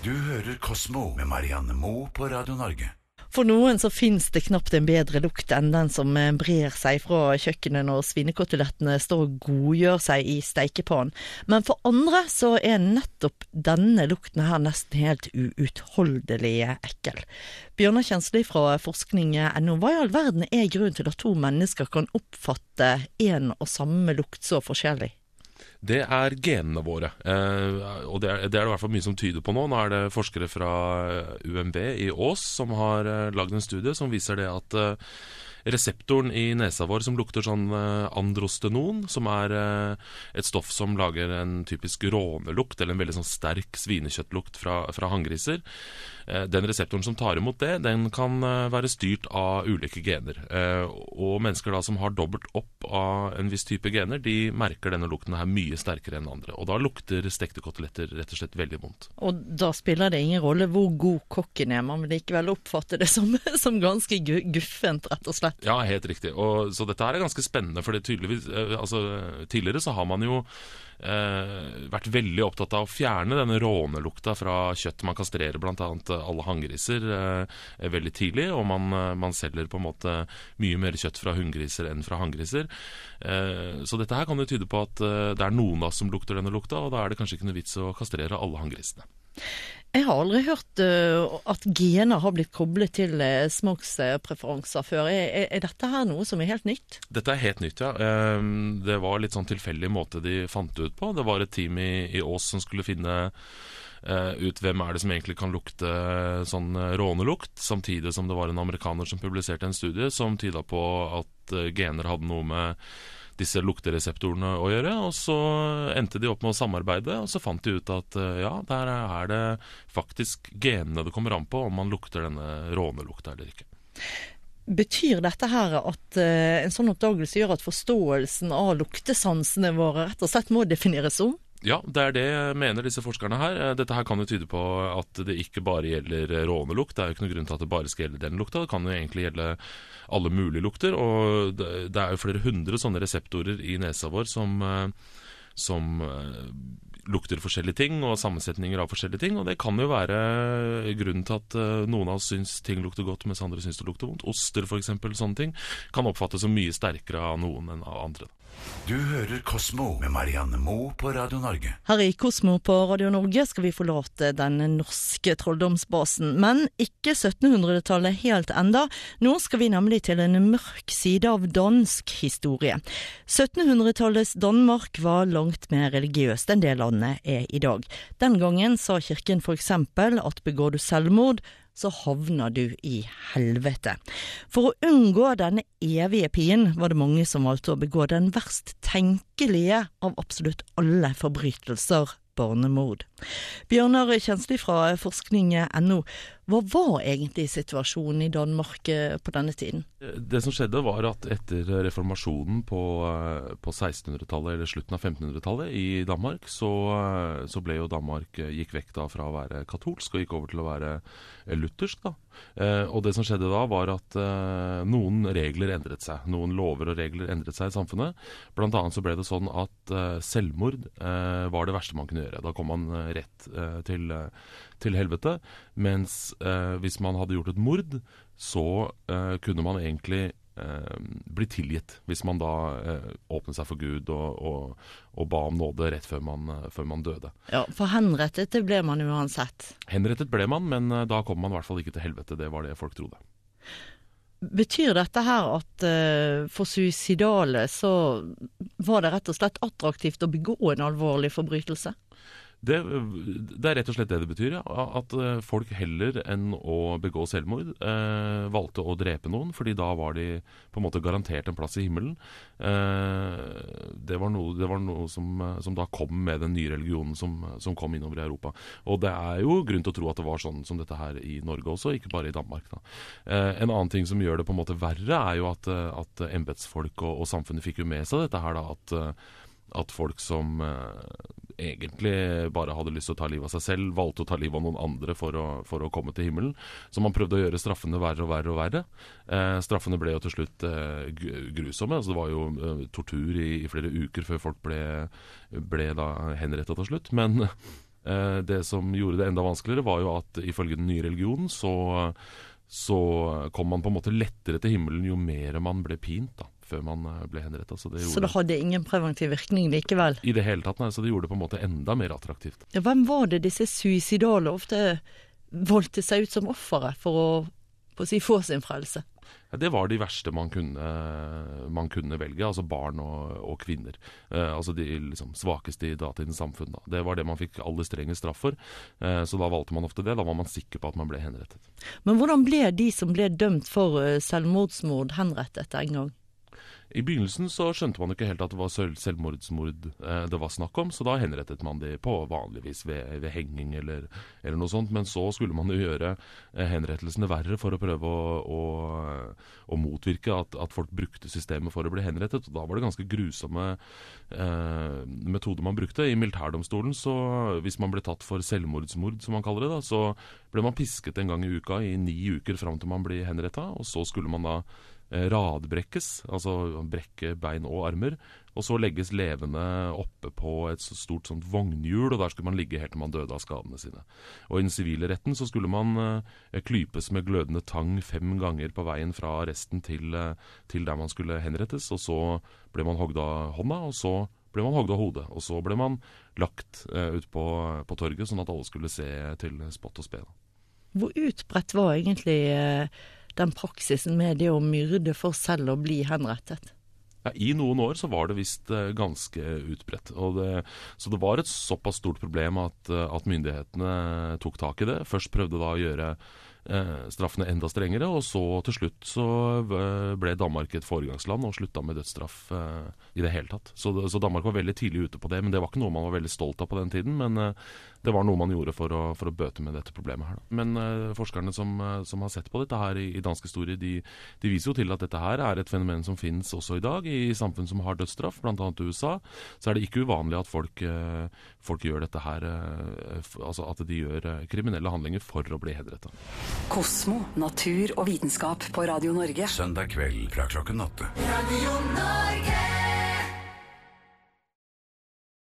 Du hører Kosmo med Marianne Moe på Radio Norge. For noen så finnes det knapt en bedre lukt enn den som eh, brer seg fra kjøkkenet når svinekotelettene står og godgjør seg i steikepannen. Men for andre så er nettopp denne lukten her nesten helt uutholdelig ekkel. Bjørnar Kjensli fra forskning.no, hva i all verden er grunnen til at to mennesker kan oppfatte en og samme lukt så forskjellig? Det er genene våre. Eh, og det er, det er, det i hvert fall mye som tyder på nå. Nå er det forskere fra UMB i Ås som har eh, lagd en studie som viser det at eh, reseptoren i nesa vår som lukter sånn eh, androstenon, som er eh, et stoff som lager en typisk rånelukt, eller en veldig sånn sterk svinekjøttlukt fra, fra hanngriser. Eh, den reseptoren som tar imot det, den kan være styrt av ulike gener. Og mennesker da som har dobbelt opp av en viss type gener, de merker denne lukten her mye sterkere enn andre. Og da lukter stekte koteletter rett og slett veldig vondt. Og da spiller det ingen rolle hvor god kokken er, man vil likevel oppfatte det som, som ganske guffent, rett og slett? Ja, helt riktig. Og, så dette her er ganske spennende, for eh, altså, Tidligere så har man jo eh, vært veldig opptatt av å fjerne denne rånelukta fra kjøtt. Man kastrerer bl.a. alle hanngriser eh, veldig tidlig, og man, eh, man, selger på en måte mye mer kjøtt fra hunngriser enn fra hanngriser. Eh, så dette her kan jo tyde på at eh, det er noen av oss som lukter denne lukta, og da er det kanskje ikke noe vits å kastrere alle hanngrisene. Jeg har aldri hørt uh, at gener har blitt koblet til uh, smakspreferanser før. Er, er, dette her noe som er helt nytt? Dette er helt nytt, ja. Um, det var litt sånn tilfeldig måte de fant det ut på. Det var et team i, i Ås som skulle finne uh, ut hvem er det som egentlig kan lukte sånn rånelukt, samtidig som det var en amerikaner som publiserte en studie som tyda på at gener hadde noe med disse luktereseptorene å gjøre. Og så endte de opp med å samarbeide, og så fant de ut at eh, ja, der er det faktisk genene det kommer an på om man lukter denne rånelukta eller ikke. Betyr dette her at uh, en sånn oppdagelse gjør at forståelsen av luktesansene våre rett og slett må defineres om? Ja, det er det mener disse forskerne her. Eh, dette her kan jo tyde på at det ikke bare gjelder rånelukt. Det er jo ikke noen grunn til at det bare skal gjelde den lukta. Det kan jo egentlig gjelde alle mulige lukter. Og det er jo flere hundre sånne reseptorer i nesa vår som, eh, som eh, lukter forskjellige ting, og sammensetninger av forskjellige ting. Og det kan jo være grunnen til at noen av oss syns ting lukter godt, mens andre syns det lukter vondt. Oster f.eks., sånne ting, kan oppfattes som mye sterkere av noen enn av andre. Du hører Kosmo med Marianne Moe på Radio Norge. Her i Kosmo på Radio Norge skal vi forlate den norske trolldomsbasen, men ikke 1700-tallet helt enda. Nå skal vi nemlig til en mørk side av dansk historie. 1700-tallets Danmark var langt mer religiøst enn det landet er i dag. Den gangen sa kirken eksempel at begår du selvmord, så havner du i helvete. For å unngå denne evige pien var det mange som valgte å begå den verst tenkelige av absolutt alle forbrytelser barnemord. Bjørnar Kjensli fra forskning.no, hva var egentlig situasjonen i Danmark eh, på denne tiden? Det som skjedde var at etter reformasjonen på, eh, på 1600-tallet eller slutten av 1500-tallet i Danmark, så, eh, så, ble jo Danmark gikk vekk da fra å være katolsk og gikk over til å være luthersk. da. og det som skjedde da, var at noen regler endret seg. Noen lover og regler endret seg i samfunnet. Blant annet så ble det sånn at selvmord var det verste man kunne gjøre. Da kom man rett til, til helvete. Mens eh, hvis man hadde gjort et mord, så eh, kunne man egentlig eh, bli tilgitt. Hvis man da eh, åpnet seg for Gud og, og, og, ba om nåde rett før man, eh, før man, døde. Ja, For henrettet det ble man uansett? Henrettet ble man, men da kom man i hvert fall ikke til helvete. Det var det folk trodde. Betyr dette her at uh, for suicidale så var det rett og slett attraktivt å begå en alvorlig forbrytelse? Det, det, er rett og slett det det betyr. Ja. At eh, folk heller enn å begå selvmord eh, valgte å drepe noen, fordi da var de på en måte garantert en plass i himmelen. Eh, det var noe, det var noe som, som, da kom med den nye religionen som, som, kom innover i Europa. Og det er jo grunn til å tro at det var sånn som dette her i Norge også, ikke bare i Danmark. Eh, en annen ting som gjør det på en måte verre, er jo at, at embetsfolk og, og, samfunnet fikk jo med seg dette her da, at at folk som eh, egentlig bare hadde lyst til å ta livet av seg selv, valgte å ta livet av noen andre for å, for å, komme til himmelen. Så man prøvde å gjøre straffene verre og verre og verre. Eh, straffene ble jo til slutt eh, grusomme. Altså, det var jo eh, tortur i, i, flere uker før folk ble, ble henretta til slutt. Men Eh, det som gjorde det enda vanskeligere, var jo at ifølge den nye religionen så, så kom man på en måte lettere til himmelen jo mer man ble pint da, før man eh, ble henrettet. Så det, Så det hadde ingen preventiv virkning likevel? I det hele tatt, nei. Så det gjorde det på en måte enda mer attraktivt. Ja, hvem var det disse suicidale ofte valgte seg ut som ofre for å, på å si, få sin frelse? Ja, det var de verste man kunne, man kunne velge, altså barn og, og kvinner. Eh, altså de liksom, svakeste i datidens samfunn. Da. Det var det man fikk aller strengest straff for. Eh, så da valgte man ofte det. Da var man sikker på at man ble henrettet. Men hvordan ble de som ble dømt for eh, selvmordsmord, henrettet en gang? I begynnelsen så skjønte man ikke helt at det var selvmordsmord eh, det var snakk om, så da henrettet man de på vanligvis ved, ved henging eller, eller noe sånt. Men så skulle man jo gjøre eh, henrettelsene verre for å prøve å, å, å motvirke at, at folk brukte systemet for å bli henrettet. Og da var det ganske grusomme eh, metoder man brukte. I militærdomstolen, så hvis man ble tatt for selvmordsmord, som man kaller det, da, så ble man pisket en gang i uka i ni uker fram til man ble henretta. Og så skulle man da radbrekkes, altså brekke bein og armer, og så legges levende oppe på et så stort sånt vognhjul, og der skulle man ligge helt til man døde av skadene sine. Og i den sivile retten så skulle man eh, klypes med glødende tang fem ganger på veien fra arresten til, eh, til der man skulle henrettes, og så ble man hogd av hånda, og så ble man hogd av hodet, og så ble man lagt eh, ut på, på torget, sånn at alle skulle se til spott og spe. Hvor utbredt var egentlig eh, den praksisen med det å myrde for selv å bli henrettet? Ja, I noen år så var det visst eh, ganske utbredt. Det, så det var et såpass stort problem at, eh, at myndighetene tok tak i det. Først prøvde da å gjøre straffene enda strengere, og så til slutt så eh, ble Danmark et foregangsland og slutta med dødsstraff eh, i det hele tatt. Så, så Danmark var veldig tidlig ute på det, men det var ikke noe man var veldig stolt av på den tiden. Men eh, det var noe man gjorde for å, for å bøte med dette problemet her. Men eh, forskerne som, eh, som har sett på dette her i, dansk historie, de, de viser jo til at dette her er et fenomen som finnes også i dag i samfunn som har dødsstraff, bl.a. i USA. Så er det ikke uvanlig at folk, eh, folk gjør dette her eh, Altså at de gjør eh, kriminelle handlinger for å bli henretta. Kosmo, natur og vitenskap på Radio Norge. Søndag kveld fra klokken åtte. Radio Norge.